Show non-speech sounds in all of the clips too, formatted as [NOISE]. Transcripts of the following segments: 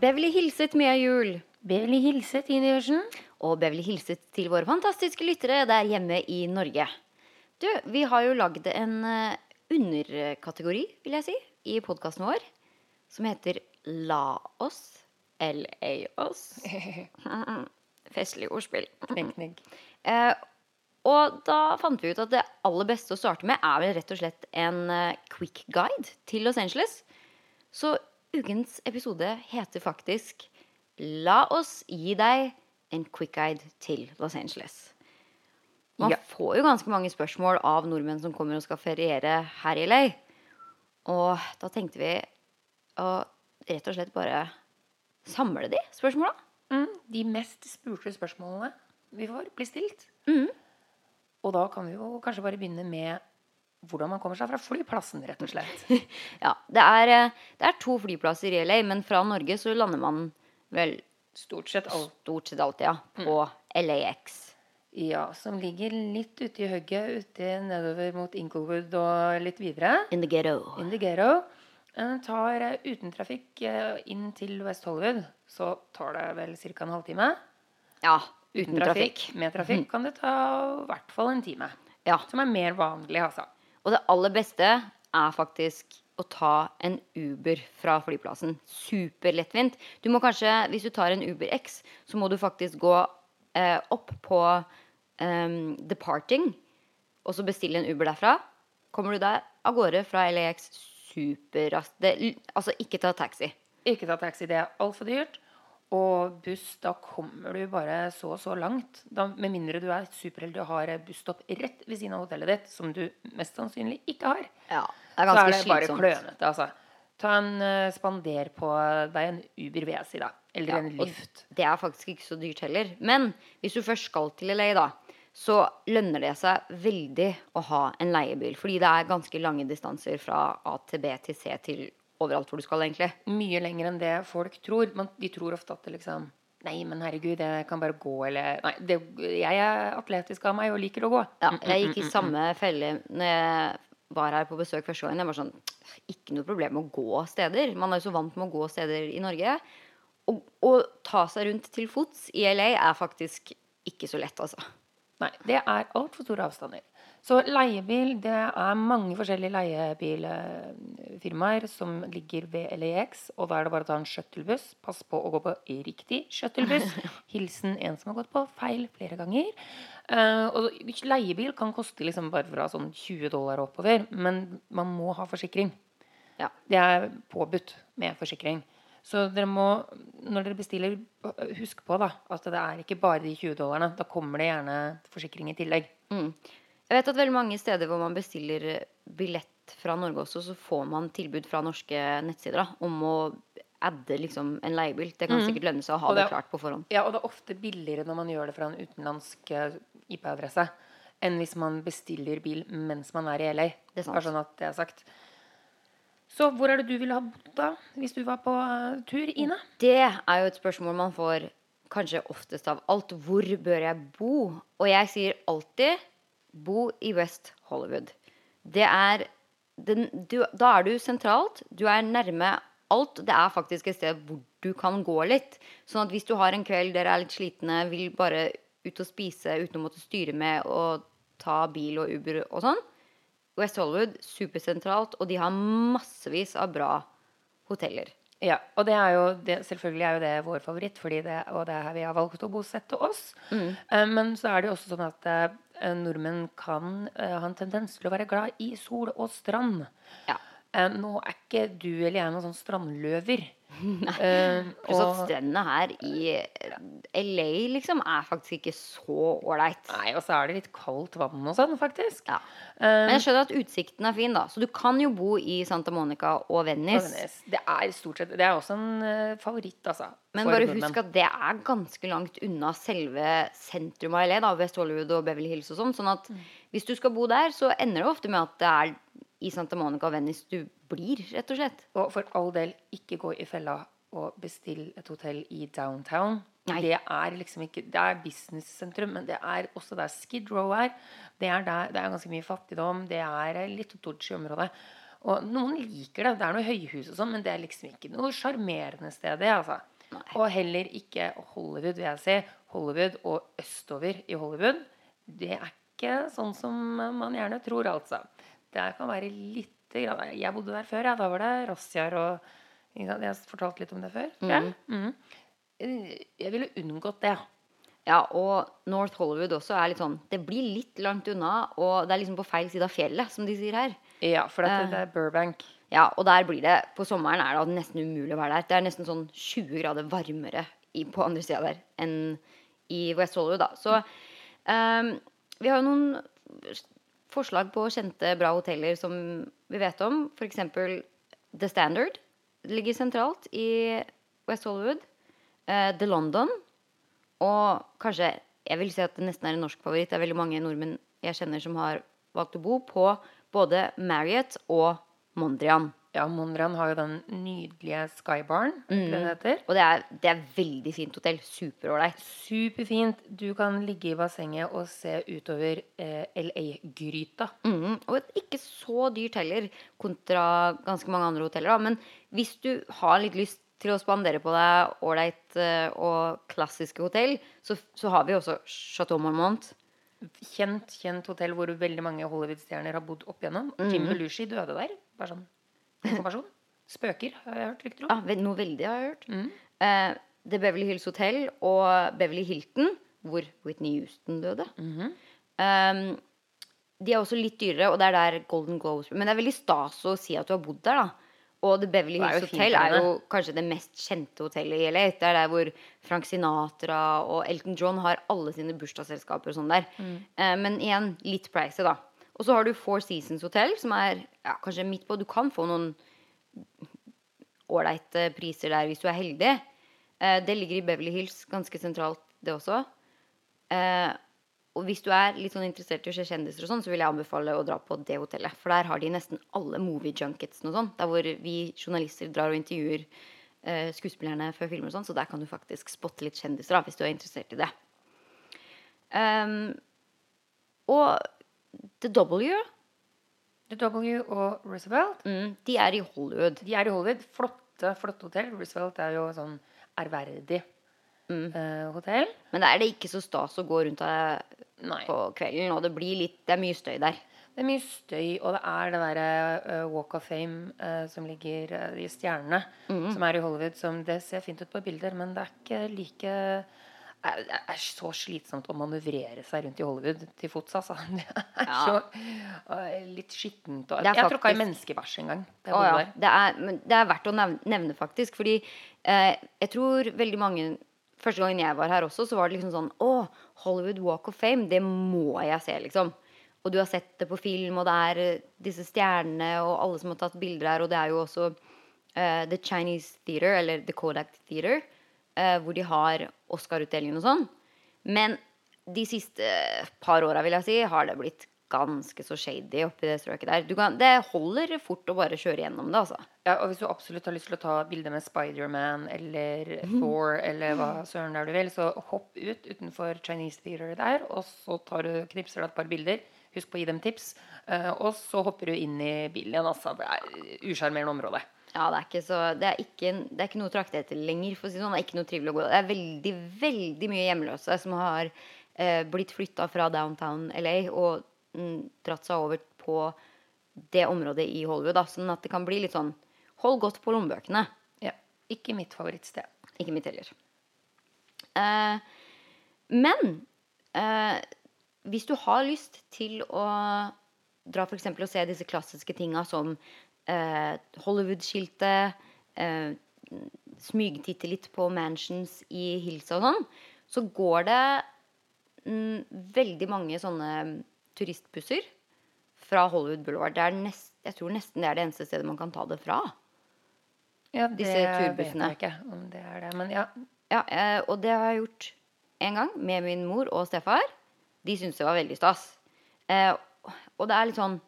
Beverly hilset Mia Juel. Beverly hilset Ine Jørsen. Og Beverly hilset til våre fantastiske lyttere der hjemme i Norge. Du, vi har jo lagd en eh, underkategori, vil jeg si, i podkasten vår. Som heter La oss. LA oss. [LAUGHS] Festlig ordspill. Knegg, knegg. Eh, og da fant vi ut at det aller beste å starte med er vel rett og slett en eh, quick guide til Los Angeles. Så ukens episode heter faktisk La oss gi deg en quick guide til Los Angeles. Man Ja. får jo ganske mange spørsmål av nordmenn som kommer og skal feriere her i LA. Og da tenkte vi å rett og slett bare samle de spørsmåla. Mm, de mest spurte spørsmålene vi får, blir stilt. Mm. Og da kan vi jo kanskje bare begynne med hvordan man kommer seg fra flyplassen, rett og slett. [LAUGHS] Ja, det er, eh, det er to flyplasser i LA, men fra Norge så lander man vel Stort sett alt. stort sett alltid ja, på LAX. Ja, som ligger litt ute i hugget, ute nedover mot Inglewood og litt videre. In the ghetto. In the ghetto. Den tar eh, uten trafikk eh, inn til West Hollywood, så tar det vel ca. en halvtime. Ja, uten trafikk. trafikk. Med trafikk kan det ta i hvert fall en time. Ja, Som er mer vanlig, altså. Og det aller beste er faktisk å ta en Uber fra flyplassen. Superlettvint. Du må kanskje, hvis du tar en Uber X, så må du faktisk gå eh, opp på eh, departing, og så bestille en Uber derfra. Kommer du der av gårde fra LAX superraskt. Altså, ikke ta taxi. Ikke ta taxi, det er altfor dyrt. Og buss, da kommer du bare så og så langt. Da, med mindre du er superheldig og har busstopp rett ved siden av hotellet ditt, som du mest sannsynlig ikke har. Ja, det er ganske slitsomt. Så er det bare klønete, altså. Ta en uh, spander på deg en Uber, VSI, da. Eller Ja, en Lift. Det er faktisk ikke så dyrt heller. Men hvis du først skal til LA, da, så lønner det seg veldig å ha en leiebil. Fordi det er ganske lange distanser fra A til B til C til overalt hvor du skal, egentlig. Mye lenger enn det folk tror. Man, de tror ofte at det liksom Nei, men herregud, jeg kan bare gå, eller Nei, det, jeg er atletisk av meg og liker å gå. Ja, jeg gikk i samme felle når jeg var her på besøk første gangen. Jeg var sånn Ikke noe problem med å gå steder. Man er jo så vant med å gå steder i Norge. Å, å ta seg rundt til fots i LA er faktisk ikke så lett, altså. Nei, det er altfor store avstander. Så leiebil, det er mange forskjellige leiebilfirmaer som ligger ved LAX, og da er det bare å ta en shuttlebuss. Pass på å gå på riktig shuttlebuss. [LAUGHS] Hilsen en som har gått på feil flere ganger. Eh, og leiebil kan koste liksom bare fra sånn 20 dollar og oppover, men man må ha forsikring. Ja. Det er påbudt med forsikring. Så dere må, når dere bestiller, husk på da, at det er ikke bare de 20 dollarene. Da kommer det gjerne forsikring i tillegg. Mm. Jeg vet at veldig mange steder hvor man bestiller eh, billett fra Norge også, så får man tilbud fra norske nettsider da, om å adde liksom en leiebil. Det kan sikkert lønne seg å ha Mm. Det det klart på forhånd. Ja, og det er ofte billigere når man gjør det fra en utenlandsk eh, IP-adresse enn hvis man bestiller bil mens man er i LA. Det er sant. Bare sånn at det er sagt. Så hvor er det du ville ha bodd da, hvis du var på uh, tur, Ine? Det er jo et spørsmål man får kanskje oftest av alt. Hvor bør jeg bo? Og jeg sier alltid bo i West Hollywood. Det er den, du, Da er du sentralt. Du er nærme alt. Det er faktisk et sted hvor du kan gå litt. Sånn at hvis du har en kveld dere er litt slitne, vil bare ut og spise uten å måtte styre med og ta bil og Uber og sånn West Hollywood, supersentralt, og de har massevis av bra hoteller. Ja, og det er jo det, selvfølgelig er jo det vår favoritt, det, og det er her vi har valgt å bosette oss. Eh, men så er det jo også sånn at eh, nordmenn kan eh, ha en tendens til å være glad i sol og strand. Ja. Eh, nå er ikke du eller jeg noen sånn strandløver. [LAUGHS] Eh, Pluss at strendene her i LA liksom er faktisk ikke så ålreit. Nei, og så er det litt kaldt vann og sånn, faktisk. Ja. Eh, Men jeg skjønner at utsikten er fin, da. Så du kan jo bo i Santa Monica og Venice. Venice. Det er stort sett Det er også en eh, favoritt, altså. Men bare bare nordmenn. husk at det er ganske langt unna selve sentrum av LA, da, West Hollywood og Beverly Hills og sånn. Sånn at Mm. hvis du skal bo der, så ender det ofte med at det er i Santa Monica og Venice du blir, rett og slett. Og for all del, ikke gå i fella og bestill et hotell i downtown. Nei. Det er liksom ikke Det er business-sentrum, men det er også der Skid Row er. Det er, der, det er ganske mye fattigdom. Det er litt dodgy område. Og noen liker det. Det er noe høyhus og sånn, men det er liksom ikke noe sjarmerende sted, det, altså. Og heller ikke Hollywood, vil jeg si. Hollywood og østover i Hollywood. Det er ikke sånn som man gjerne tror, altså. Det kan være litt Jeg bodde der før, ja. Da var det razziaer og Jeg har fortalt litt om det før. tror jeg. Mhm. Jeg ville unngått det. Ja, og North Hollywood også er litt sånn Det blir litt langt unna, og det er liksom på feil side av fjellet, som de sier her. Ja, for dette, det er Burbank. Ja, og der blir det På sommeren er det nesten umulig å være der. Det er nesten sånn 20 grader varmere i, på andre sida der enn i West Hollywood, da. Så um, vi har jo noen forslag på kjente, bra hoteller som vi vet om. F.eks. The Standard. Ligger sentralt i West Hollywood. Uh, The London. Og kanskje Jeg vil si at det nesten er en norsk favoritt. Det er veldig mange nordmenn jeg kjenner som har valgt å bo på både Marriott og Mondrian. Ja, Mondrian har jo den nydelige Skybaren, mm. heter. Og det er, det er veldig fint hotell. Superålreit. Superfint. Du kan ligge i bassenget og se utover eh, LA-gryta. Mm. Og ikke så dyrt heller, kontra ganske mange andre hoteller. Da. Men hvis du har litt lyst til å spandere på deg ålreit uh, og klassiske hotell, så, så, har vi også Chateau Marmont. Kjent, kjent hotell hvor veldig mange Hollywood-stjerner har bodd opp igjennom. Mm. Jim Belushi døde der. Bare sånn informasjon. Spøker, har jeg hørt rykter om. Ja, noe veldig har jeg hørt. Mm. Uh, The Beverly Hills Hotel og Beverly Hilton, hvor Whitney Houston døde. Mm -hmm. eh, de er også litt dyrere, og det er der Golden Globes Men det er veldig stas å si at du har bodd der, da. Og The Beverly Hills Hotel er jo kanskje det mest kjente hotellet i LA. Det er der hvor Frank Sinatra og Elton John har alle sine bursdagsselskaper og sånn der. Mm. Eh, men igjen litt pricy, da. Og så har du Four Seasons Hotel, som er ja, kanskje midt på. Du kan få noen ålreite priser der hvis du er heldig. Eh, det ligger i Beverly Hills, ganske sentralt, det også. Eh, og hvis du er litt sånn interessert i å se kjendiser, og sånn, så vil jeg anbefale å dra på det hotellet. For der har de nesten alle movie junkets og sånn. Der hvor vi journalister drar og intervjuer uh, skuespillerne før filmer og sånn. Så der kan du faktisk spotte litt kjendiser, da, hvis du er interessert i det. Um, og The W The W og Roosevelt mm, De er i Hollywood. De er i Hollywood. Flotte, flotte hotell. Roosevelt er jo sånn ærverdig mm. uh, hotell. Men da er det ikke så stas å gå rundt der på kvelden, og det blir litt Det er mye støy der. Det er mye støy, og det er det derre uh, Walk of Fame uh, som ligger i stjernene, mm. som er i Hollywood. Som det ser fint ut på bilder, men det er ikke like det er så slitsomt å manøvrere seg rundt i Hollywood til fots, altså. [LAUGHS] Det er ja. så litt skittent. Og, jeg faktisk... tråkka i menneskebæsj en gang. Å, ja. det, er, det, er, verdt å nevne, nevne faktisk. Fordi eh, jeg tror veldig mange Første gangen jeg var her også, så var det liksom sånn Å, Hollywood Walk of Fame, det må jeg se, liksom. Og du har sett det på film, og det er eh, disse stjernene og alle som har tatt bilder her, og det er jo også uh, The Chinese Theater, eller The Kodak Theater, hvor de har Oscar-utdelingen og sånn. Men de siste par åra, vil jeg si, har det blitt ganske så shady oppi det strøket der. Kan, det holder fort å bare kjøre gjennom det, altså. Ja, og hvis du absolutt har lyst til å ta bilde med Spiderman eller Thor eller hva søren der du vil, så hopp ut utenfor Chinese Theater der, og så tar du, knipser du et par bilder. Husk på å gi dem tips. Uh, og så hopper du inn i bilen igjen, altså. Det er usjarmerende område. Ja, det er ikke, så, det er ikke, det er ikke noe å trakte etter lenger. For å si sånn. Det er ikke noe trivelig å gå Det er veldig, veldig mye hjemløse som har eh, blitt flytta fra downtown LA og Mm, dratt seg over på det området i Hollywood. Da, sånn at det kan bli litt sånn Hold godt på lommebøkene. Ja. Ikke mitt favorittsted. Ikke mitt heller. Eh, men eh, hvis du har lyst til å dra for eksempel og se disse klassiske tinga som eh, Hollywood-skiltet, eh, smygtitte litt på mansions i Hills og sånn, så går det mm, veldig mange sånne turistbusser fra Hollywood Boulevard. Nest, jeg tror nesten det er det eneste stedet man kan ta det fra. Ja, det Disse turbussene. vet jeg ikke om det er det, men ja. ja eh, og det har jeg gjort en gang med min mor og stefar. De syntes det var veldig stas. Eh, og det er litt sånn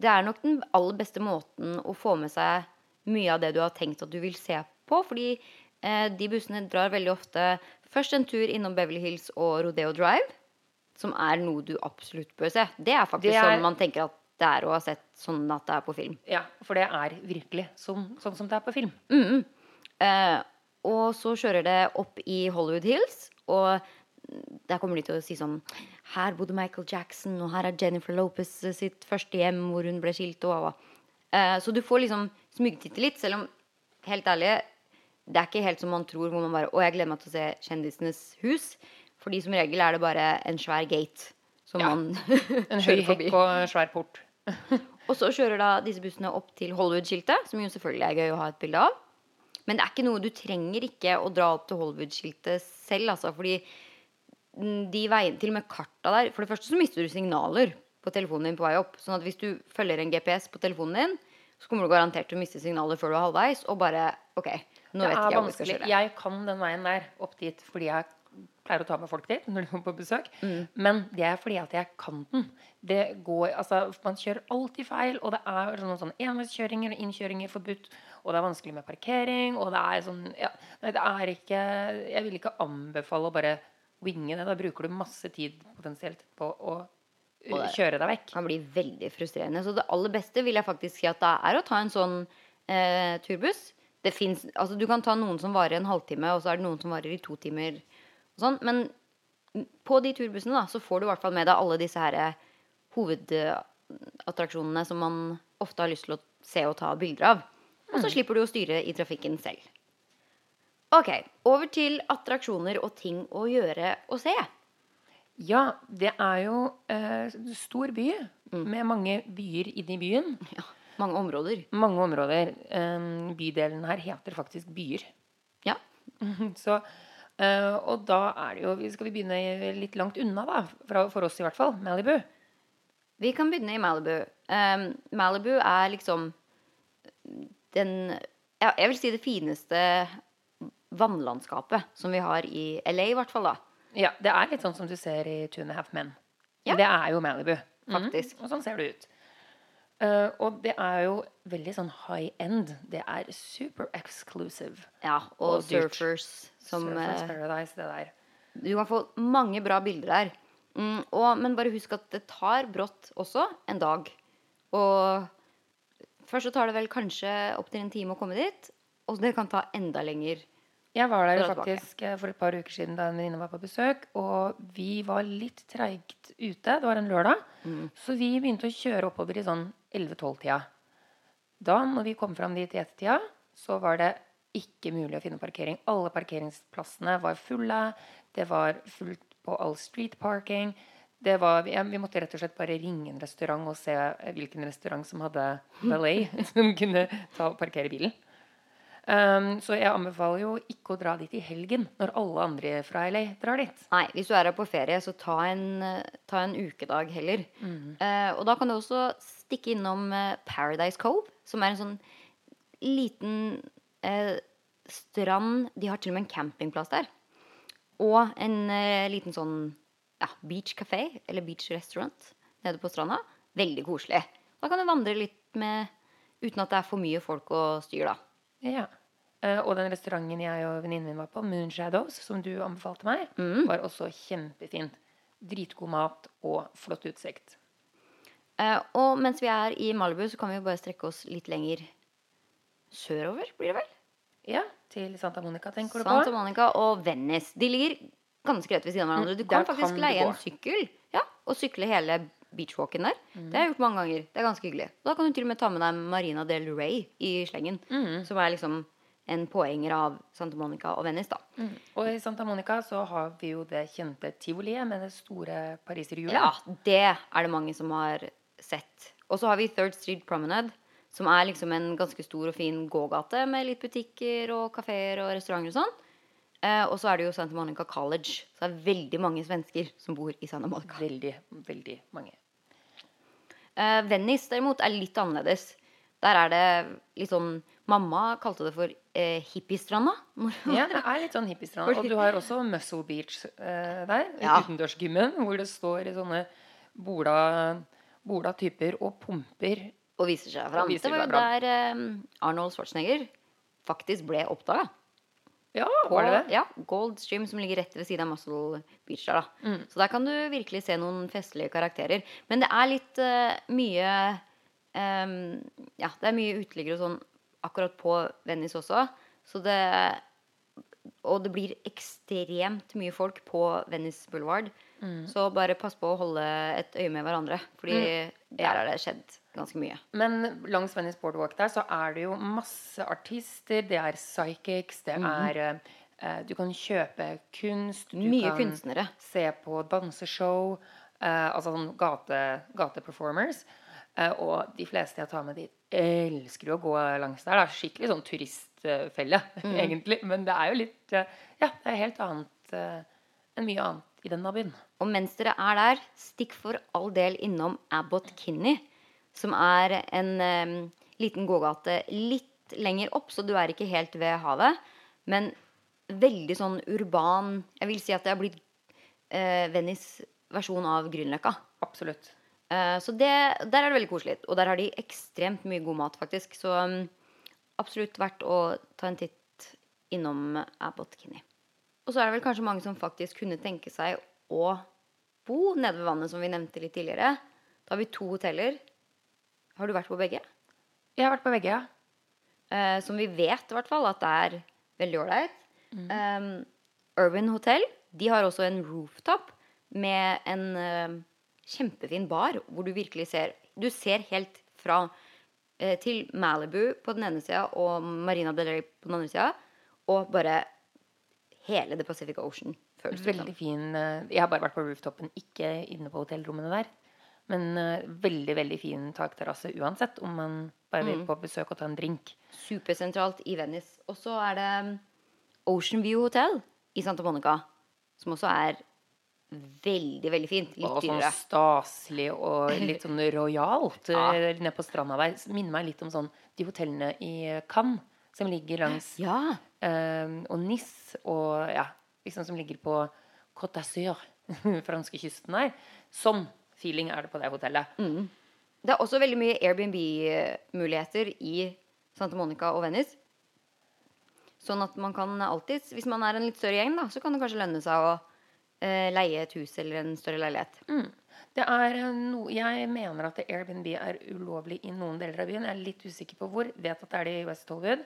Det er nok den aller beste måten å få med seg mye av det du har tenkt at du vil se på. Fordi eh, de bussene drar veldig ofte først en tur innom Beverly Hills og Rodeo Drive som er noe du absolutt bør se. Det er faktisk det er... sånn man tenker at det er å ha sett sånn at det er på film. Ja, for det er virkelig sånn, sånn som det er på film. Mm. Eh, og så kjører det opp i Hollywood Hills, og der kommer de til å si sånn Her bodde Michael Jackson, og her er Jennifer Lopez sitt første hjem hvor hun ble skilt. Og, uh, så du får liksom smygtitte litt, selv om helt ærlig det er ikke helt som man tror. Hvor man bare, å, jeg gleder meg til å se Kjendisenes hus. Fordi som regel er det bare en svær gate som Ja. man [LAUGHS] En høy kjører forbi. hekk og svær port. [LAUGHS] Og så kjører da disse bussene opp til Hollywood-skiltet, som jo selvfølgelig er gøy å ha et bilde av. Men det er ikke noe du trenger ikke å dra opp til Hollywood-skiltet selv, altså. Fordi de veiene, til og med karta der For det første så mister du signaler på telefonen din på vei opp. Sånn at hvis du følger en GPS på telefonen din, så kommer du garantert til å miste signaler før du er halvveis, og bare OK, nå vet ikke jeg hvor vi skal kjøre. Jeg kan den veien der opp dit fordi jeg pleier å ta med folk dit når de kommer på besøk. Mm. Men det er fordi at jeg kan den. Det går, altså, man kjører alltid feil, og det er sånne, sånn enveiskjøringer og innkjøringer forbudt. Og det er vanskelig med parkering, og det er sånn ja, Nei, det er ikke Jeg vil ikke anbefale å bare winge det. Da bruker du masse tid potensielt på å kjøre deg vekk. kan bli veldig frustrerende. Så det aller beste vil jeg faktisk si at det er å ta en sånn eh, turbuss. Det finnes, altså Du kan ta noen som varer en halvtime, og så er det noen som varer i to timer. Og sånn. Men på de turbussene da, så får du i hvert fall med deg alle disse her eh, hovedattraksjonene som man ofte har lyst til å se og ta bilder av. Og så slipper du å styre i trafikken selv. Ok, over til attraksjoner og ting å gjøre og se. Ja, det er jo eh, stor by med mange byer inni byen. [LAUGHS] Ja, mange områder. Mange områder. Eh, bydelen her heter faktisk byer. Ja, [LAUGHS] Så, eh, og da er det jo Skal vi begynne litt langt unna, da? Fra, for oss i hvert fall. Malibu. Vi kan begynne i Malibu. Um, Malibu er liksom den ja, Jeg vil si det fineste vannlandskapet som vi har i LA, i hvert fall. da Ja, det er litt sånn som du ser i Two and a Half Men. Ja. Det er jo Malibu. Faktisk. Mm. og sånn ser det ut. Uh, og det er jo veldig sånn high end. Det er super exclusive. Ja, Og, Og surfers som Surfers eh, Paradise, det der. Du kan få mange bra bilder der. Mm, og, men bare husk at det tar brått også en dag. Og først så tar det vel kanskje opptil en time å komme dit. Og det kan ta enda lenger. Jeg var der jo faktisk eh, for et par uker siden da en venninne var på besøk. Og vi var litt treigt ute. Det var en lørdag. Mm. Så vi begynte å kjøre oppover i sånn 11-12-tida. Da, når vi kom fram dit i ettertida, så var det ikke mulig å finne parkering. Alle parkeringsplassene var fulle. Det var fullt på all street parking. Det var, ja, vi måtte rett og slett bare ringe en restaurant og se hvilken restaurant som hadde valet, [LAUGHS] som kunne ta og parkere bilen. Um, så jeg anbefaler jo ikke å dra dit i helgen når alle andre fra LA drar dit. Nei, hvis du er her på ferie, så ta en, eh, ta en ukedag heller. Mm. Uh, og da kan du også stikke innom eh, Paradise Cove, som er en sånn liten uh, strand De har til og med en campingplass der. Og en uh, liten sånn ja, beach café, eller beach restaurant, nede på stranda. Veldig koselig. Da kan du vandre litt med uten at det er for mye folk og styr, da. Ja. Eh, og den restauranten jeg og venninnen min var på, Moonshadows, som du anbefalte meg, var også kjempefint. Dritgod mat og flott utsikt. Eh, og mens vi er i Malibu, så kan vi jo bare strekke oss litt lenger sørover, blir det vel? Ja, til Santa Monica, tenker du på. Santa? Monica og Venice. De ligger ganske rett ved siden av hverandre. Du Mm, kan der faktisk kan leie en sykkel ja, og sykle hele beachwalken der. Mm. Det har jeg gjort mange ganger. Det er ganske hyggelig. Og Da kan du til og med ta med deg Marina del Rey i slengen. Mm. Som er liksom en poenger av Santa Monica og Venice, da. Mm. Og i Santa Monica så har vi jo det kjente tivoliet med det store pariserhjulet. Ja, det er det mange som har sett. Og så har vi Third Street Promenade, som er liksom en ganske stor og fin gågate med litt butikker og kafeer og restauranter og sånn. Eh, og så er det jo Santa Monica College. Så det er veldig mange svensker som bor i Santa Monica. Veldig, veldig mange. Eh, Venice derimot er litt annerledes. Der er det litt sånn Mamma kalte det for eh, hippiestranda. [LAUGHS] Ja, det er litt sånn hippiestrand. Og du har også Muscle Beach eh, der. Ja. Utendørsgymmen, hvor det står i sånne bola, bola typer og pumper. og viser seg fram. Det var jo der eh, Arnold Schwarzenegger faktisk ble oppdaga. Ja, På var det det? Ja, Gold Stream, som ligger rett ved siden av Muscle Beach. der da. Mm. Så der kan du virkelig se noen festlige karakterer. Men det er litt uh, mye um, Ja, det er mye uteliggere og sånn akkurat på Venice også. Så det og det blir ekstremt mye folk på Venice Boulevard. Så bare pass på å holde et øye med hverandre, fordi der har det skjedd ganske mye. Men langs Venice Boardwalk der så er det jo masse artister. Det er psychics, det er eh, Du kan kjøpe kunst. Du Mye kan kunstnere. se på danseshow. eh, altså sånn gate, gateperformers. Eh, og de fleste jeg tar med dit, elsker jo å gå langs der. Det er skikkelig sånn turistfelle, [LAUGHS] egentlig. Men det er jo litt eh, Ja, det er helt annet eh, enn mye annet i denne byen. Og mens dere er der, stikk for all del innom Abbot Kinney, som er en um, liten gågate litt lenger opp, så du er ikke helt ved havet. Men veldig sånn urban Jeg vil si at det har blitt uh, Venice versjon av Grünerløkka. Absolutt. Uh, så det, der er det veldig koselig. Og der har de ekstremt mye god mat, faktisk. Så um, absolutt verdt å ta en titt innom Abbot Kinney. Og så er det vel kanskje mange som faktisk kunne tenke seg å bo nede ved vannet, som vi nevnte litt tidligere. Da har vi to hoteller. Har du vært på begge? Jeg har vært på begge, ja. Eh, som vi vet i hvert fall at det er veldig ålreit. Um, Urban Hotel de har også en rooftop med en uh, kjempefin bar hvor du virkelig ser Du ser helt fra uh, til Malibu på den ene sida og Marina Del Rey på den andre sida. Og bare hele The Pacific Ocean. Føles Veldig fin eh, Jeg har bare vært på rooftopen, ikke inne på hotellrommene der. Men uh, veldig, veldig fin takterrasse uansett, om man bare vil på besøk og ta en drink. Supersentralt i Venice. Og så er det um, Ocean View Hotel i Santa Monica. Som også er veldig, veldig fint. Litt Og sånn staselig og [LAUGHS] litt sånn rojalt Ja. eh, nede på stranda der. Minner meg litt om sånn de hotellene i Cannes som ligger langs [GASPS] Ja. um, Og Nis og ja, liksom som ligger på Côte d'Azur, [LAUGHS] franskekysten der. Sånn feeling er det på det hotellet. Det er også veldig mye Airbnb-muligheter i Santa Monica og Venice. Sånn at man kan alltid, hvis man er en litt større gjeng, da, så kan det kanskje lønne seg å eh, leie et hus eller en større leilighet. Det er eh, no, jeg mener at Airbnb er ulovlig i noen deler av byen. Jeg er litt usikker på hvor. Vet at det er det i West Hollywood.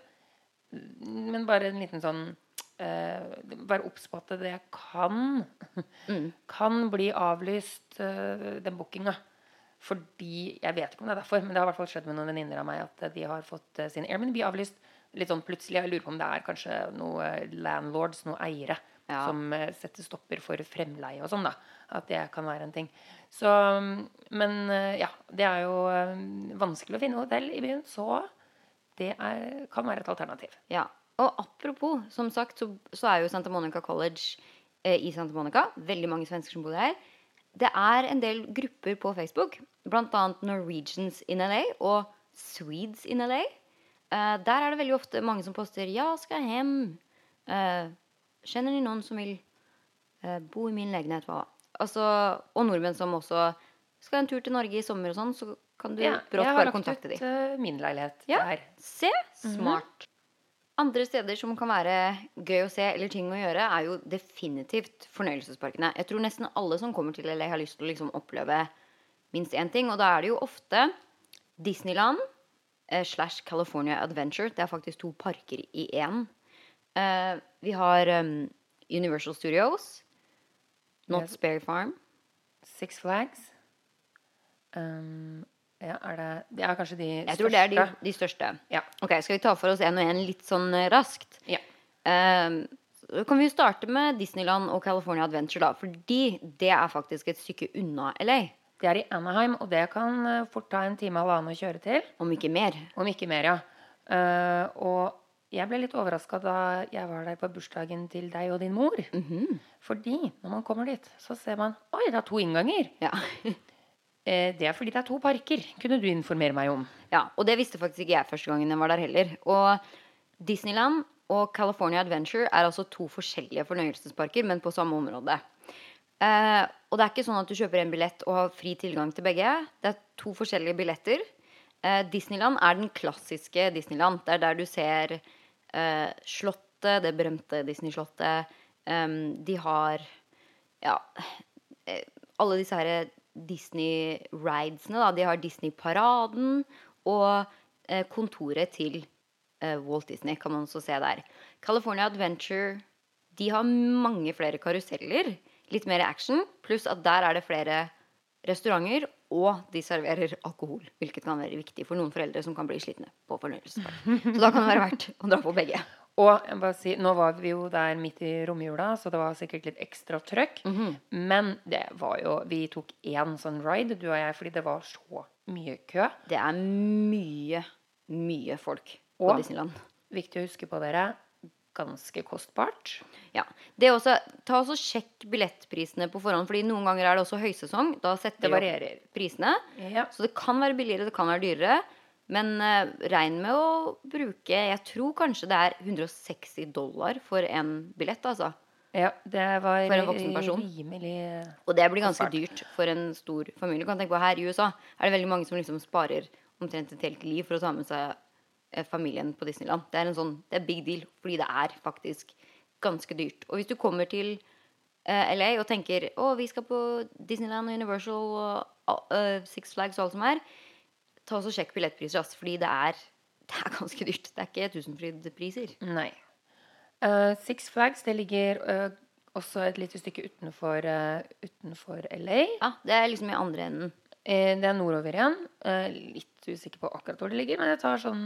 Men bare en liten sånn eh, Vær obs på at det kan Kan bli avlyst, eh, den bookinga. Fordi Jeg vet ikke om det er derfor, men det har i hvert fall skjedd med noen venninner av meg at eh, de har fått sin Airbnb avlyst. Litt sånn plutselig. Jeg lurer på om det er kanskje noen landlords, noen eiere, Ja. som setter stopper for fremleie og sånn, da. At det kan være en ting. Så Men eh, ja, det er jo vanskelig å finne hotell i byen, så det er, kan være et alternativ. Ja. Og apropos, som sagt, så, så er jo Santa Monica College eh, i Santa Monica. Veldig mange svensker som bor der. Det er en del grupper på Facebook, bl.a. Norwegians in LA og Swedes in LA. Eh, der er det veldig ofte mange som poster 'Ja, skal hjem'. Eh, Kjenner ni noen som vil eh, bo i min legenhet?' Hva? Altså, og nordmenn som også skal en tur til Norge i sommer og sånn, så kan du Ja, brått jeg har lagt ut dem. eh, min leilighet Ja. der. Se, smart. Andre steder som kan være gøy å se eller ting å gjøre, er jo definitivt fornøyelsesparkene. Jeg tror nesten alle som kommer til LA, har lyst til å liksom oppleve minst én ting. Og da er det jo ofte Disneyland eh, slash California Adventure. Det er faktisk to parker i én. Eh, vi har um, Universal Studios. Not. Spare Farm. Six Flags. Um, ja, er det Det er kanskje de Jeg tror det er de, største. de største. Ja. Ok, Skal vi ta for oss en og en litt sånn eh, raskt? Ja. Um, så kan vi starte med Disneyland og California Adventure, da. Fordi det er faktisk et stykke unna LA. Det er i Anaheim, og det kan eh, fort ta en time eller annen å kjøre til. Om ikke mer. Om ikke mer, ja. Uh, og jeg ble litt overraska da jeg var der på bursdagen til deg og din mor. Mhm. Fordi når man kommer dit, så ser man Oi, det er to innganger. Ja. [LAUGHS] Eh, det er fordi det er to parker. Kunne du informere meg om? ja. Og det visste faktisk ikke jeg første gangen jeg var der heller. Og Disneyland og California Adventure er altså to forskjellige fornøyelsesparker, men på samme område. Eh, og det er ikke sånn at du kjøper en billett og har fri tilgang til begge. Det er to forskjellige billetter. Eh, Disneyland er den klassiske Disneyland. Det er der du ser eh, Slottet, det berømte Disney-slottet. De har ja eh, alle disse her Disney-ridesene. De har Disney-paraden og eh, kontoret til eh, Walt Disney kan man også se der. California Adventure De har mange flere karuseller, litt mer action, pluss at der er det flere restauranter, og de serverer alkohol. Hvilket kan være viktig for noen foreldre som kan bli slitne på fornøyelse. Så da kan det være verdt å dra på begge. Og jeg bare si, nå var vi jo der midt i romjula, så det var sikkert litt ekstra trøkk. Mhm. Men det var jo Vi tok én sånn ride, du og jeg, fordi det var så mye kø. Det er mye, mye folk på Og- Disneyland. Viktig å huske på dere. Ganske kostbart. Ja. Det er også, ta også Sjekk billettprisene på forhånd, Fordi noen ganger er det også høysesong. Da setter Det varierer. prisene. Ja. Så det kan være billigere, det kan være dyrere. Men eh, regn med å bruke Jeg tror kanskje det er 160 dollar for en billett, altså. ja, det var For en voksen person. rimelig Og det blir ganske dyrt for en stor familie. Du kan tenke på Her i USA er det veldig mange som liksom sparer omtrent et helt liv for å ta med seg eh, familien på Disneyland. Det er en sånn, det er big deal, fordi det er faktisk ganske dyrt. Og hvis du kommer til eh, LA og tenker å, vi skal på Disneyland og Universal og eh, Six Flags og alt som er, ta også sjekk billettpriser, altså, fordi det er, det er ganske dyrt. Det er ikke tusenfryd-priser. Nei. Uh, Six Flags det ligger uh, også et lite stykke utenfor, uh, utenfor LA. Ja, det er liksom i andre enden. Det er nordover igjen. Litt usikker på akkurat hvor det ligger, men det tar sånn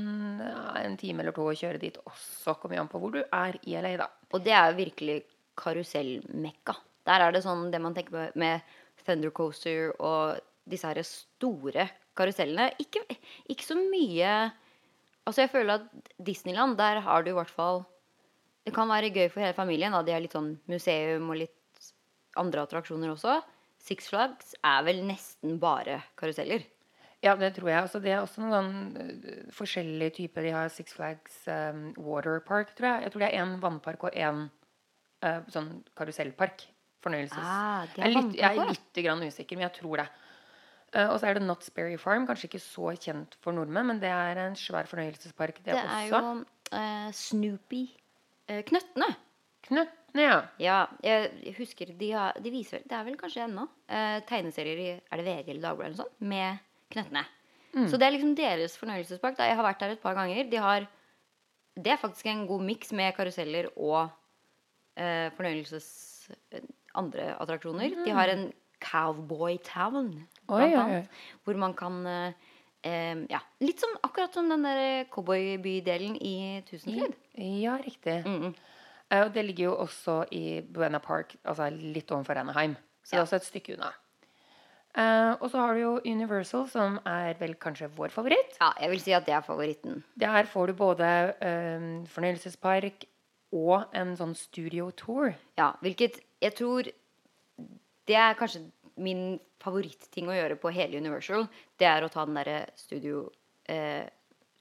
en time eller to å kjøre dit også. Kommer an på hvor du er i LA, da. Og det er virkelig karusellmekka. Der er det sånn det man tenker på med Thunder Coaster og disse her store karusellene. Ikke, ikke så mye Altså, jeg føler at Disneyland, der har du i hvert fall Det kan være gøy for hele familien. Da. De har litt sånn museum og litt andre attraksjoner også. Six Flags er vel nesten bare karuseller. Ja, det tror jeg. Altså, det er også noen eh, forskjellige typer. De har Six Flags um, Water Park, tror jeg. Jeg tror det er én vannpark og én uh, sånn karusellpark. Fornøyelses... Ah, jeg, er litt, jeg er litt grann usikker, men jeg tror det. Eh, og så er det Knott's Berry Farm. Kanskje ikke så kjent for nordmenn, men det er en svær fornøyelsespark, det, Det er også. jo uh, Snoopy. uh, Knøttene. Knøttene, ja. Ja, jeg husker de, har, de viser Det er vel kanskje ennå uh, tegneserier i Er det VG eller Dagbladet eller noe sånt? Med knøttene. Så det er liksom deres fornøyelsespark. Da. Jeg har vært der et par ganger. De har Det er faktisk en god miks med karuseller og fornøyelses... andre attraksjoner. De har en Cowboy Town, Oi, blant oi, oi. Hvor man kan eh, eh, Ja, litt som akkurat som den der cowboybydelen i Tusenfryd. Ja, riktig. Mm. -mm. og det ligger jo også i Buena Park, altså litt overfor Anaheim. Så det er også et stykke unna. Uh, og så har du jo Universal, som er vel kanskje vår favoritt. Ja, jeg vil si at det er favoritten. Der får du både uh, fornøyelsespark og en sånn studio tour. Ja, hvilket jeg tror Det er kanskje min favoritting å gjøre på hele Universal. Det er å ta den derre studio eh,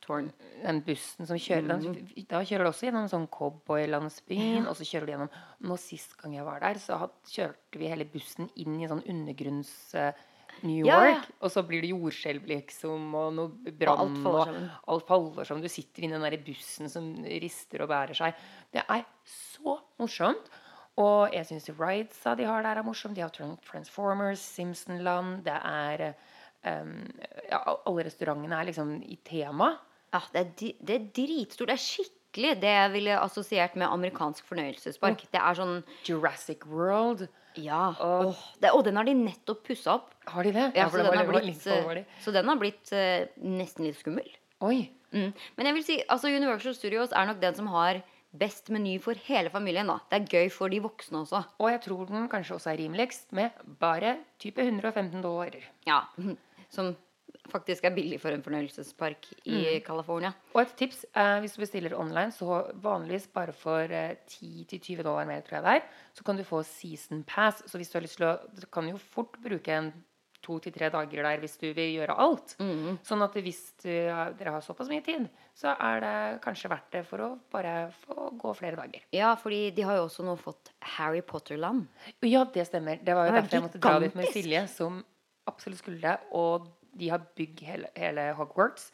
touren. Den bussen som kjører den, Da kjører du også gjennom sånn cowboylandsbyen, og så kjører du gjennom Nå Sist gang jeg var der, så had, kjørte vi hele bussen inn i sånn undergrunns eh, New Ja, York. ja. Og så blir det jordskjelv, liksom, og noe brann. Og alt faller sammen. Du sitter inni den der bussen som rister og bærer seg. Det er så morsomt. Og jeg syns ridesa de har der, er morsomt. De har Transformers, Simpsonland Det er um, ja, Alle restaurantene er liksom i tema. Ja, det er, di- det er dritstort. Det er skikkelig det jeg ville assosiert med amerikansk fornøyelsespark. Det er sånn Jurassic World. Ja. Og- åh, det, og den har de nettopp pussa opp. Har de det? Ja, for så, det den har litt- blitt, eh, så den har blitt uh, nesten litt skummel. Oi. Mm. Men jeg vil si, altså Universal Studios er nok den som har best meny for hele familien. da. Det er gøy for de voksne også. Og jeg tror den kanskje også er rimeligst, med bare type 115 dollar. Ja, [LAUGHS] Som faktisk er billig for en fornøyelsespark i California. Og et tips eh, hvis du bestiller online, så vanligvis bare for eh, 10-20 dollar mer, tror jeg det er, så kan du få season pass. Så hvis du har lyst til å Du kan jo fort bruke en to til tre dager der hvis du vil gjøre alt. Sånn at hvis du, dere har såpass mye tid, så er det kanskje verdt det for å bare få gå flere dager. Ja, fordi de har jo også nå fått Harry Potter-land. Ja, det stemmer. Det var jo Det er derfor jeg måtte dra dit med. Silje, som absolutt skulle det. Og de har bygd hele, hele Hogwarts.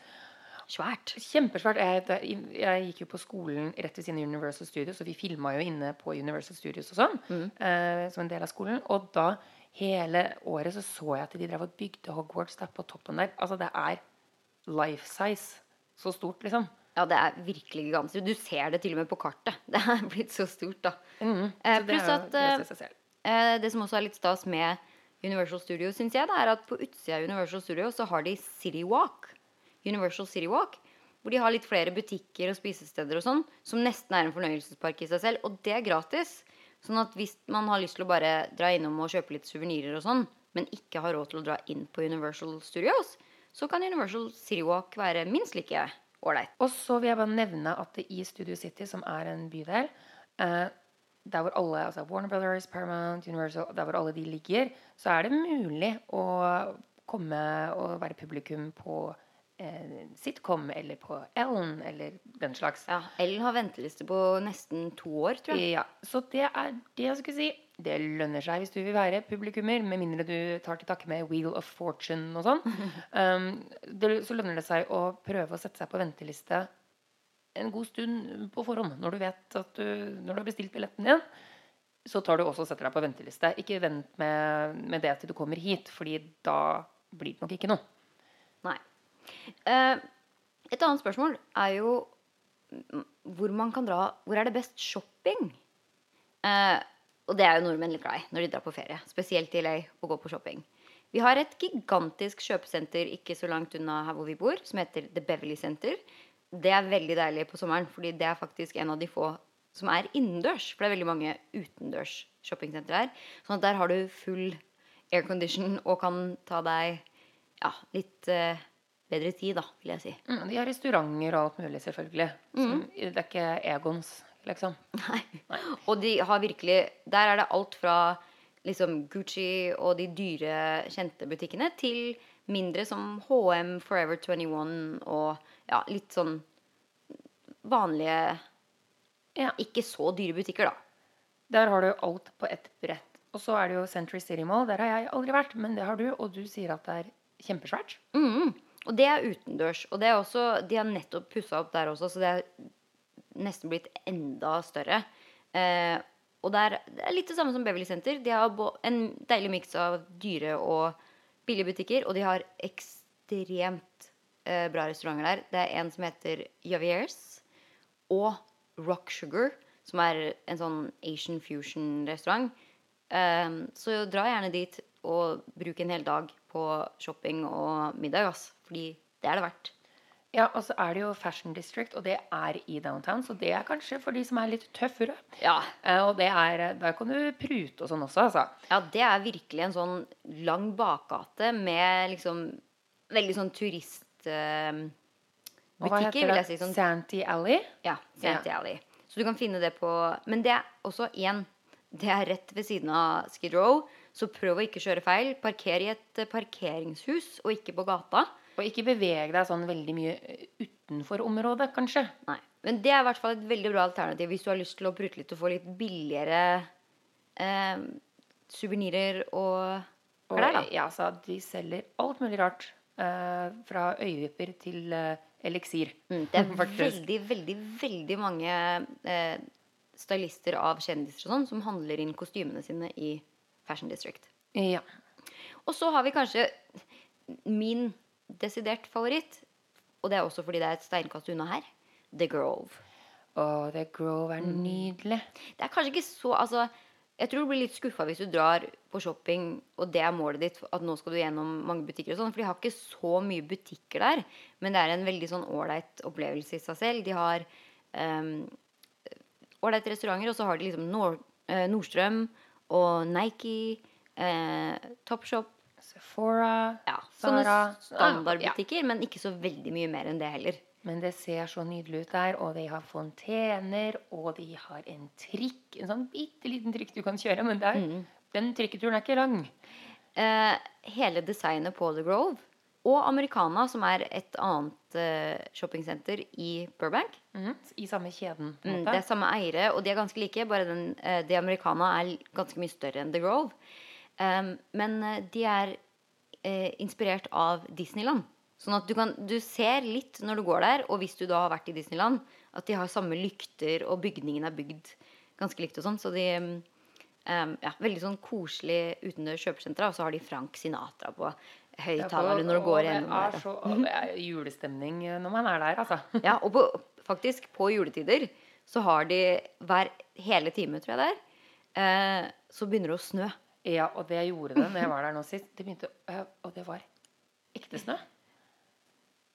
Svært. Kjempesvært. Jeg, jeg gikk jo på skolen rett ved siden av Universal Studios, og vi filma jo inne på Universal Studios og sånn, Mm. eh, som en del av skolen. Og da hele året så så jeg at de drev og bygde Hogwarts der på toppen der. Altså det er life size. Så stort, liksom. Ja, det er virkelig gigantisk. Du ser det til og med på kartet. [LAUGHS] Det er blitt så stort, da. Mm, Eh, så det pluss at, gøy eh. Eh, det som også er litt stas med Universal Studios, syns jeg, det er at på utsida av Universal Studios så har de City Walk. Universal City Walk. Hvor de har litt flere butikker og spisesteder og sånn, som nesten er en fornøyelsespark i seg selv. Og det er gratis. Sånn at hvis man har lyst til å bare dra innom og kjøpe litt suvenirer og sånn, men ikke har råd til å dra inn på Universal Studios, så kan Universal City Walk være minst like ålreit. Og så vil jeg bare nevne at i Studio City, som er en bydel eh, der hvor alle, altså Warner Brothers, Paramount, Universal, der hvor alle de ligger, så er det mulig å komme og være publikum på sitcom eller på Ellen eller den slags. Ja, Ellen har venteliste på nesten to år, tror jeg. Ja, så det er det jeg skulle si. Det lønner seg hvis du vil være publikummer, med mindre du tar til takke med Wheel of Fortune og sånn. [LAUGHS] Um, det, så lønner det seg å prøve å sette seg på venteliste en god stund på forhånd. Når du vet at du, når du har bestilt billetten din, så tar du også og setter deg på venteliste. Ikke vent med, med det til du kommer hit, fordi da blir det nok ikke noe. Nei. Eh, et annet spørsmål er jo mm, hvor man kan dra Hvor er det best shopping? Eh, og det er jo nordmenn litt glad i når de drar på ferie. Spesielt i LA å gå på shopping. Vi har et gigantisk kjøpesenter ikke så langt unna her hvor vi bor, som heter The Beverly Center. Det er veldig deilig på sommeren, fordi det er faktisk en av de få som er innendørs. For det er veldig mange utendørs shoppingsentre her. Sånn at der har du full aircondition og kan ta deg ja, litt eh, bedre tid, da, vil jeg si. Mm, de har restauranter og alt mulig, selvfølgelig. Som, det er ikke Egons, liksom. Nei. Og de har virkelig Der er det alt fra liksom Gucci og de dyre, kjente butikkene til mindre som HM, Forever 21 og ja, litt sånn vanlige Ja. Ikke så dyre butikker, da. Der har du alt på ett brett. Og så er det jo Century City Mall. Der har jeg aldri vært, men det har du. Og du sier at det er kjempesvært. Mhm. Og det er utendørs. Og det er også, de har nettopp pussa opp der også, så det er nesten blitt enda større. Eh, og det er, det er litt det samme som Beverly Center. De har en deilig miks av dyre og billige butikker, og de har ekstremt eh, bra restauranter der. Det er en som heter Javiers og Rock Sugar, som er en sånn Asian fusion-restaurant. Eh, så dra gjerne dit og bruk en hel dag på shopping og middag, ass. Fordi det er det verdt. Ja, og så er det jo Fashion District, og det er i downtown. Så det er kanskje for de som er litt tøffere. Ja. Eh, og det er, der kan du prute og sånn også, altså. ja, det er virkelig en sånn lang bakgate med liksom veldig sånn turistbutikker, hva heter vil jeg si. Sånn, Santee Alley? ja, Santee Alley. Så du kan finne det på Men det er også én. Det er rett ved siden av Skid Row, så prøv å ikke kjøre feil. Parker i et eh, parkeringshus, og ikke på gata. Og ikke beveg deg sånn veldig mye eh, utenfor området, kanskje. Nei. Men det er i hvert fall et veldig bra alternativ hvis du har lyst til å prute litt og få litt billigere eh, suvenirer og Og klær, da. ja, så de selger alt mulig rart. eh, fra øyevipper til eh, eliksir. Mm, det er [LAUGHS] veldig, veldig, veldig mange eh, stylister av kjendiser og sånn som handler inn kostymene sine i Fashion District. Ja. Og så har vi kanskje min desidert favoritt, og det er også fordi det er et steinkast unna her, The Grove. Og The Grove er Mm. nydelig. Det er kanskje ikke så Altså, jeg tror du blir litt skuffa hvis du drar på shopping, og det er målet ditt, at nå skal du gjennom mange butikker og sånn, for de har ikke så mye butikker der. Men det er en veldig sånn ålreit opplevelse i seg selv. De har ålreite um, restauranter, og så har de liksom Nord, eh, Nordstrøm og Nike, eh, Topshop Sephora, Ja, sånne Zara. standardbutikker, men ikke så veldig mye mer enn det heller. Men det ser så nydelig ut der, og de har fontener, og de har en trikk. En sånn bitte liten trikk du kan kjøre, men det er, Mm. den trikketuren er ikke lang. Eh, hele designet på The Grove og Americana, som er et annet eh, shoppingsenter i Burbank. Mm. I samme kjeden, på Mm, måte. det er samme eiere, og de er ganske like, bare den, eh, de Americana er ganske mye større enn The Grove. Um, men eh, de er eh, inspirert av Disneyland. Sånn at du, kan, du ser litt når du går der, og hvis du da har vært i Disneyland, at de har samme lykter, og bygningen er bygd ganske likt og sånn. Så de um, ja, veldig sånn koselig utendørs kjøpesentre, Og så har de Frank Sinatra på Ja, når du går gjennom er, der. så, det er julestemning når man er der, altså. [LAUGHS] Ja, og på, faktisk på juletider så har de hver hele time, tror jeg det er, eh, så begynner det å snø. Ja, og det gjorde det når jeg var der nå sist. Det begynte, øh, og det var ekte snø.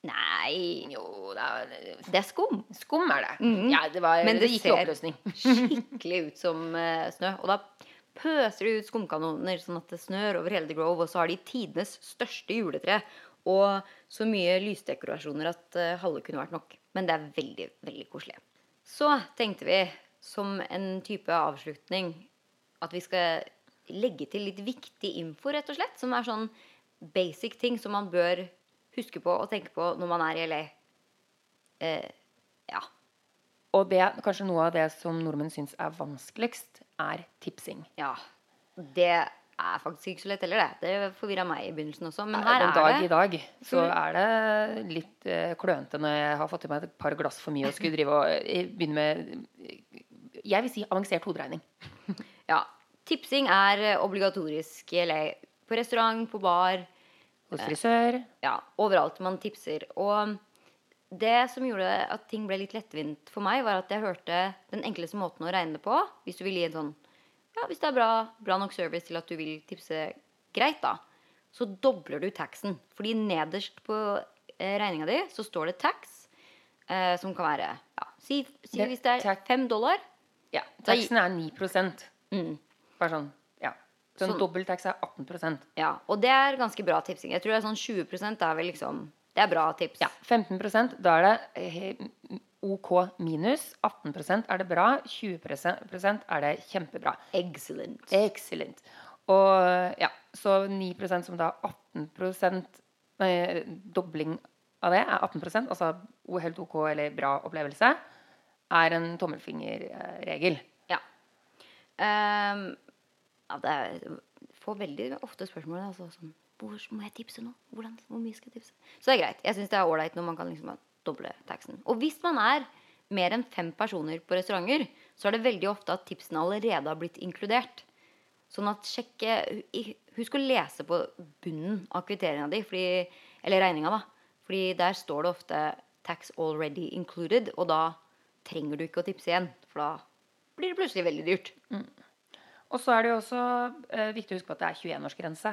Nei Jo, det er Det er skum. Skum er det. Mm. Ja, det, var, Men det, gikk i oppløsning. [LAUGHS] [LAUGHS] Skikkelig ut som uh, snø. Og da pøser de ut skumkanoner sånn at det snør over hele The Grove. Og så har de tidenes største juletre. Og så mye lysdekorasjoner at uh, halve kunne vært nok. Men det er veldig, veldig koselig. Så tenkte vi som en type avslutning at vi skal legge til litt viktig info, rett og slett. Som er sånn basic ting som man bør huske på og tenke på når man er i LA. Eh, ja. Og det, kanskje noe av det som nordmenn syns er vanskeligst, er tipsing. Ja. Det er faktisk ikke så lett heller, det. Det forvirra meg i begynnelsen også. Men Den her dag er i det dag så er det litt eh, klønete når jeg har fått i meg et par glass for mye og skulle drive og eh, begynne med Jeg vil si avansert hoderegning. Ja. Tipsing er eh, obligatorisk eller På restaurant, på bar. Hos frisør. Ja, overalt man tipser. Og det som gjorde at ting ble litt lettvint for meg, var at jeg hørte den enkleste måten å regne det på. Hvis du vil gi en sånn Ja, hvis det er bra, bra nok service til at du vil tipse greit, da, så dobler du taxen. Fordi nederst på eh, regninga di så står det tax, eh, som kan være ja, Si, si Det- hvis det er fem dollar. Ja, Taxen er 9 Mm. Bare sånn. Ja. Så en Sånn- dobbelttax er 18% Ja, og det er ganske bra tipsing. Jeg tror det er sånn 20% er vel liksom Det er bra tips. Ja, 15% da er det eh, OK minus. 18% er det bra. 20% er det kjempebra. Excellent. Excellent. Og ja, så 9% som da 18 nei, Dobling av det er 18 altså helt OK eller bra opplevelse, er en tommelfingerregel. Ja. Ehm, ja, det er, får veldig ofte spørsmål altså, sånn Hvor må jeg tipse nå? Hvordan, hvor mye skal jeg tipse? Så det er greit. Jeg syns det er ålreit når man kan liksom doble taxen. Og hvis man er mer enn fem personer på restauranter, så er det veldig ofte at tipsene allerede har blitt inkludert. Sånn at sjekke Husk å lese på bunnen av kvitteringa di, fordi, eller regninga, da. Fordi der står det ofte 'tax already included', og da trenger du ikke å tipse igjen. For da blir det plutselig veldig dyrt. Og så er det jo også eh, viktig å huske på at det er 21-årsgrense.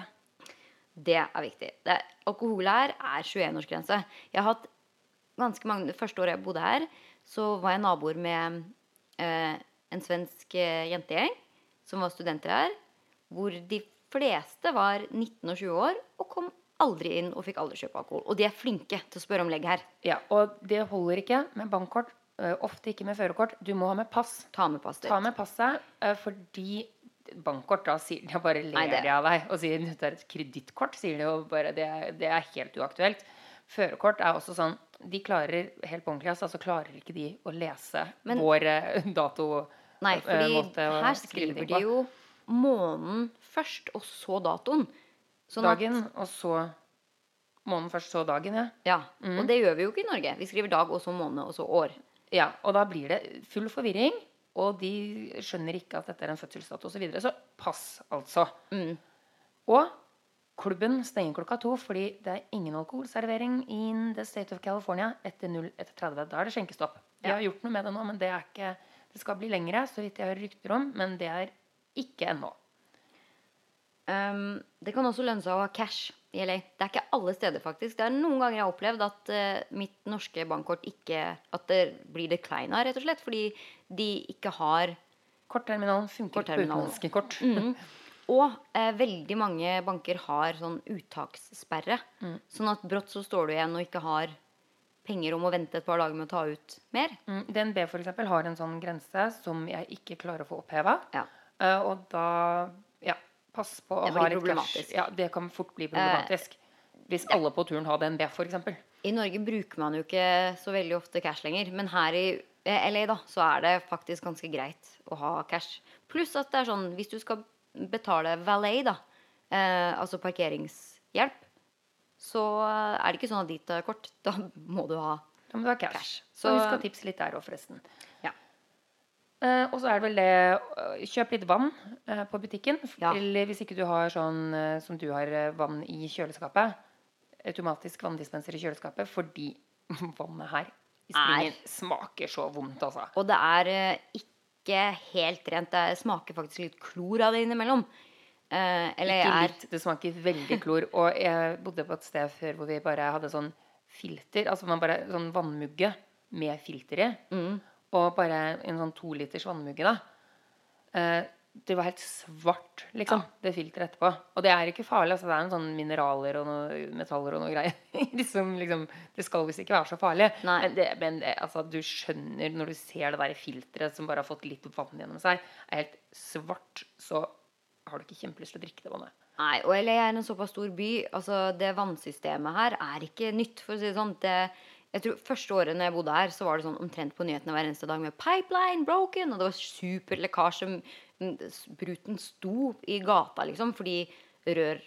Det er viktig. Det alkohol her er 21-årsgrense. Jeg har hatt ganske mange Det første året jeg bodde her, så var jeg naboer med eh, en svensk eh, jentegjeng som var studenter her, hvor de fleste var 19 og 20 år og kom aldri inn og fikk aldri kjøpe alkohol. Og de er flinke til å spørre om legg her. Ja, og det holder ikke med bankkort. eh, Ofte ikke med førerkort. Du må ha med pass. Ta med passet. Ta med passet, eh, fordi bankkort da sier de bare ler Nei, de av deg og sier det er et kredittkort. Sier de jo bare det, er- det er helt uaktuelt. Førerkort er også sånn De klarer helt på ordentlig altså, så klarer ikke de å lese Men- vår eh, dato Nei, eh, fordi her skriver de jo måneden først, og så datoen. Sånn at- Dagen, og så måneden først, så dagen, ja. Ja, Mm. Og det gjør vi jo ikke i Norge. Vi skriver dag, og så måned, og så år. Ja, og da blir det full forvirring, og de skjønner ikke at dette er en fødselsdato osv. Så, videre. så pass, altså. Mm. Og klubben stenger klokka to fordi det er ingen alkoholservering in the state of California etter 0-30. Da er det skjenkestopp. De har gjort noe med det nå, men det ikke Det skal bli lengre, så vidt jeg hører rykter om, men det er ikke ennå. Um, det kan også lønne seg å ha cash i LA. Det er ikke alle steder, faktisk. Det er noen ganger jeg har opplevd at uh, mitt norske bankkort ikke At det blir declina, rett og slett. Fordi de ikke har Kortterminalen funker på utenlandske kort. [LAUGHS] Mm. Og eh, veldig mange banker har sånn uttakssperre. Mm. Sånn at brått så står du igjen og ikke har penger om å vente et par dager med å ta ut mer. Mm, DNB for eksempel har en sånn grense som jeg ikke klarer å få oppheva. Ja. Uh, og da pass på å ha litt problematisk. Ja, det kan fort bli problematisk. Hvis alle på turen har DNB, eksempel. I Norge bruker man jo ikke så veldig ofte cash lenger, men her i eh, LA da, så er det faktisk ganske greit å ha cash. Pluss at det er sånn, hvis du skal betale valet, da, eh, altså parkeringshjelp, så er det ikke sånn at de tar kort. [LAUGHS] Da må du ha ja, cash. Cash. Så Så- husk å tipse litt der òg, forresten. Ja. Eh, og så er det vel det øh, Kjøp litt vann uh, på butikken. Ja. Eller hvis ikke du har sånn uh, som du har, eh, vann i kjøleskapet. Automatisk vanndispenser i kjøleskapet. Fordi [LAUGHS] vannet her i springen smaker så vondt, altså. Og det er eh, ikke helt rent. Det smaker faktisk litt klor av det innimellom. Eh, eller Ikke er litt, det smaker veldig klor. [LAUGHS] Og jeg bodde på et sted før hvor vi bare hadde sånn filter. Altså man bare sånn vannmugge med filter i. Mm. Og bare en sånn to liters vannmugge, da. Eh, det var helt svart, liksom, det filteret etterpå. Og det er ikke farlig. altså Det er en sånn mineraler og noe metaller og noe greier. [LAUGHS] liksom, liksom, det skal visst ikke være så farlig. Nei. Men, det, men det, altså, du skjønner når du ser det der filteret som bare har fått litt vann gjennom seg, er helt svart, så har du ikke kjempelyst til å drikke det vannet. Nei, og LA er en såpass stor by. Altså, det vannsystemet her er ikke nytt, for å si det sånn. Det, jeg tror Første året når jeg bodde her, så var det sånn omtrent på nyhetene hver eneste dag med 'pipeline broken', og det var superlekkasje. Bruten sto i gata, liksom, fordi rør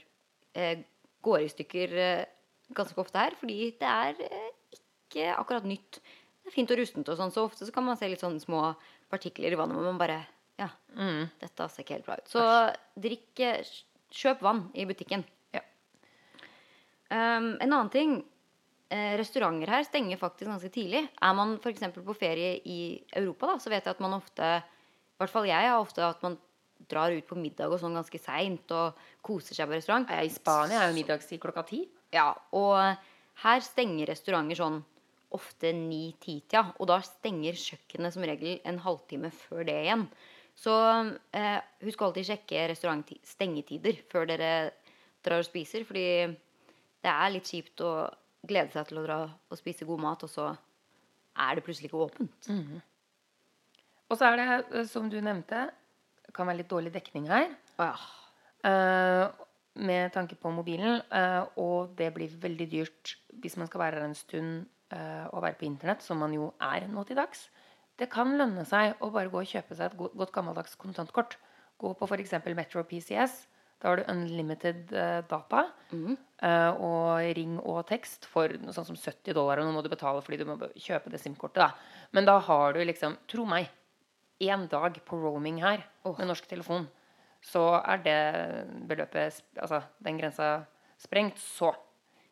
eh, går i stykker eh, ganske ofte her. Fordi det er eh, ikke akkurat nytt. Det er fint og rustent og sånn, så ofte så kan man se litt sånne små partikler i vannet, men man bare Ja, dette ser ikke helt bra ut. Så drikk eh, Kjøp vann i butikken. Ja. Um, en annen ting Restauranter her stenger faktisk ganske tidlig. Er man f.eks. på ferie i Europa, da, så vet jeg at man ofte I hvert fall jeg har ofte at man drar ut på middag og sånn ganske seint og koser seg på restaurant. I Spania er jo middagstid klokka ti. Ja, og her stenger restauranter sånn ofte ni-ti-tida. og da stenger kjøkkenet som regel en halvtime før det igjen. Så eh, husk alltid sjekke restaurantstengetider før dere drar og spiser, fordi det er litt kjipt å glede seg til å dra og spise god mat, og så er det plutselig ikke åpent. Og så er det, eh, som du nevnte, kan være litt dårlig dekning her. Ja. Uh, med tanke på mobilen. Uh, og det blir veldig dyrt hvis man skal være her en stund uh, og være på internett, som man jo er nå til dags. Det kan lønne seg å bare gå og kjøpe seg et godt, godt gammeldags kontantkort. Gå på f.eks. Metro PCS. Da har du unlimited eh, data Mm. og ring og tekst for noe sånn som 70 dollar. Og nå må du betale fordi du må kjøpe det SIM-kortet. da. Men da har du liksom, tro meg, én dag på roaming her med norsk telefon, så er det beløpet, altså den grensa, sprengt. Så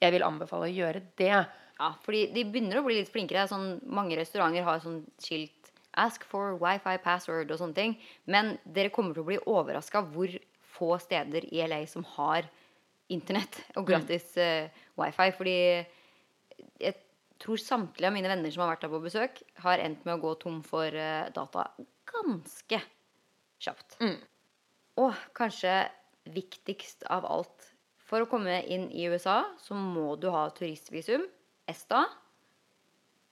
jeg vil anbefale å gjøre det. Ja, fordi de begynner å bli litt flinkere. Sånn, mange restauranter har sånn skilt 'ask for wifi password' og sånne ting. Men dere kommer til å bli overraska hvor få steder i LA som har internett og gratis uh, wifi. Fordi jeg tror samtlige av mine venner som har vært der på besøk, har endt med å gå tom for uh, data ganske kjapt. Og kanskje viktigst av alt For å komme inn i USA så må du ha turistvisum, ESTA.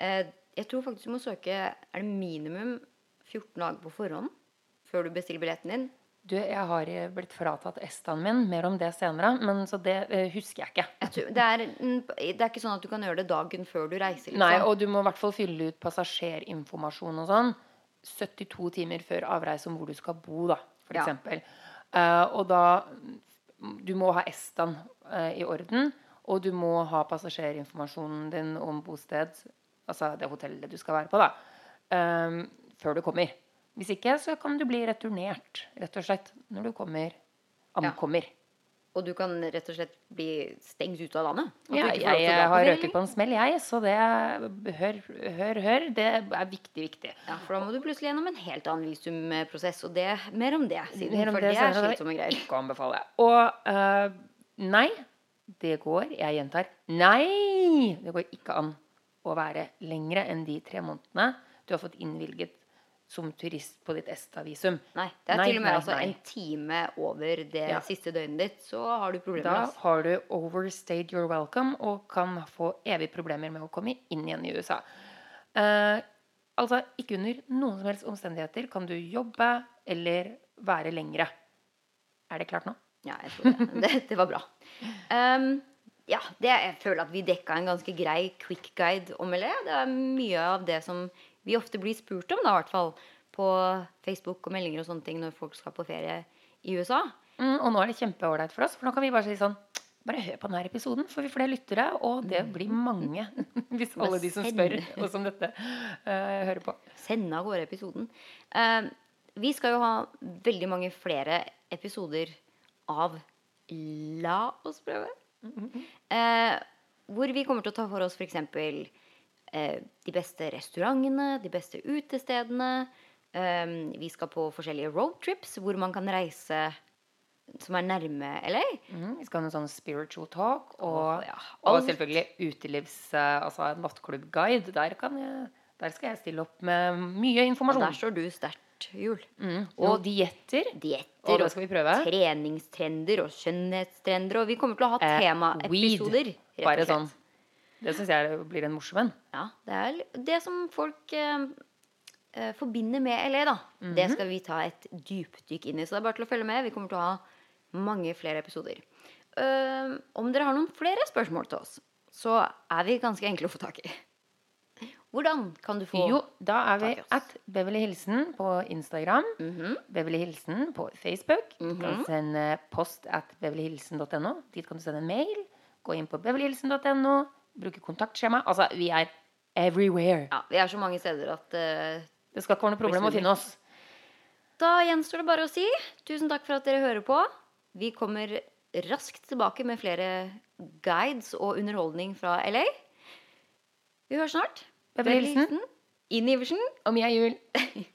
Uh, jeg tror faktisk du må søke Er det minimum 14 dager på forhånd før du bestiller billetten din? Du, jeg har eh, blitt fratatt Estaen min. Mer om det senere. Men så det uh, husker jeg ikke. Jeg det, er, det er ikke sånn at du kan gjøre det dagen før du reiser. Liksom. Nei, og du må i hvert fall fylle ut passasjerinformasjon og sånn 72 timer før avreise om hvor du skal bo, da, for Ja. eksempel. Uh, og da Du må ha Estaen uh, i orden, og du må ha passasjerinformasjonen din om bosted, altså det hotellet du skal være på, da, um, før du kommer. Hvis ikke, så kan du bli returnert, rett og slett, når du kommer, ankommer. Og du kan rett og slett bli stengt ut av landet. Ja, jeg har røket på en smell, jeg, så det Hør, hør, hør. Det er viktig, viktig. Ja, For da må du plutselig gjennom en helt annen visumprosess. Og det, mer om det siden. Mer om for det det, er slitsomme greier. Ikke å anbefale. Og uh, nei, det går Jeg gjentar nei! Det går ikke an å være lengre enn de tre månedene du har fått innvilget som turist på ditt ESTA-visum. Nei, det er Nei, til og med nei, altså nei. en time over det Ja. siste døgnet ditt, så har du problemer. Da altså. har du overstayed your welcome og kan få evige problemer med å komme inn igjen i USA. Eh, altså, ikke under noen som helst omstendigheter kan du jobbe eller være lengre. Er det klart nå? Ja, jeg tror det. det. Det var bra. Um, ja, det, jeg føler at vi dekka en ganske grei quick guide om LA. Det er mye av det som vi ofte blir spurt om, da, i hvert fall på Facebook og meldinger og sånne ting når folk skal på ferie i USA. Mm, og nå er det kjempeålreit for oss, for nå kan vi bare si sånn bare hør på denne episoden, for vi får flere lyttere, og det blir mange. [LAUGHS] Hvis alle de som spør, oss om dette, uh, hører på. Sende av gårde episoden. Uh, vi skal jo ha veldig mange flere episoder av La oss prøve. Uh, hvor vi kommer til å ta for oss f.eks. Eh, de beste restaurantene, de beste utestedene. Eh, vi skal på forskjellige roadtrips hvor man kan reise som er nærme LA. Mm, vi skal ha en sånn spiritual talk, og, oh, ja. og selvfølgelig utelivs... eh, Altså en nattklubbguide. Der, der skal jeg stille opp med mye informasjon. Og der står du sterkt, Jul. Mm. Og dietter. Dietter og, og treningstrender og skjønnhetstrender. Og vi kommer til å ha Eh, temaepisoder. weed. Bare sånn. Det syns jeg blir en morsom en. Ja, det er det som folk eh, eh, forbinder med LA, da. Det Mhm. skal vi ta et dypdykk inn i. Så det er bare til å følge med. Vi kommer til å ha mange flere episoder. Uh, om dere har noen flere spørsmål til oss, så er vi ganske enkle å få tak i. Hvordan kan du få Jo, da er vi at Beverly Hilsen på Instagram. Mhm. Beverly Hilsen på Facebook. Du Mhm. kan sende post at beverlyhilsen.no. Dit kan du sende en mail. Gå inn på beverlyhilsen.no. Bruke kontaktskjema. Altså, vi er everywhere. Ja, vi er så mange steder at uh, Det skal ikke være noe problem å finne oss. Da gjenstår det bare å si tusen takk for at dere hører på. Vi kommer raskt tilbake med flere guides og underholdning fra LA. Vi høres snart. Beverly Hilsen. Inn Iversen. Og Mia Juel. [LAUGHS]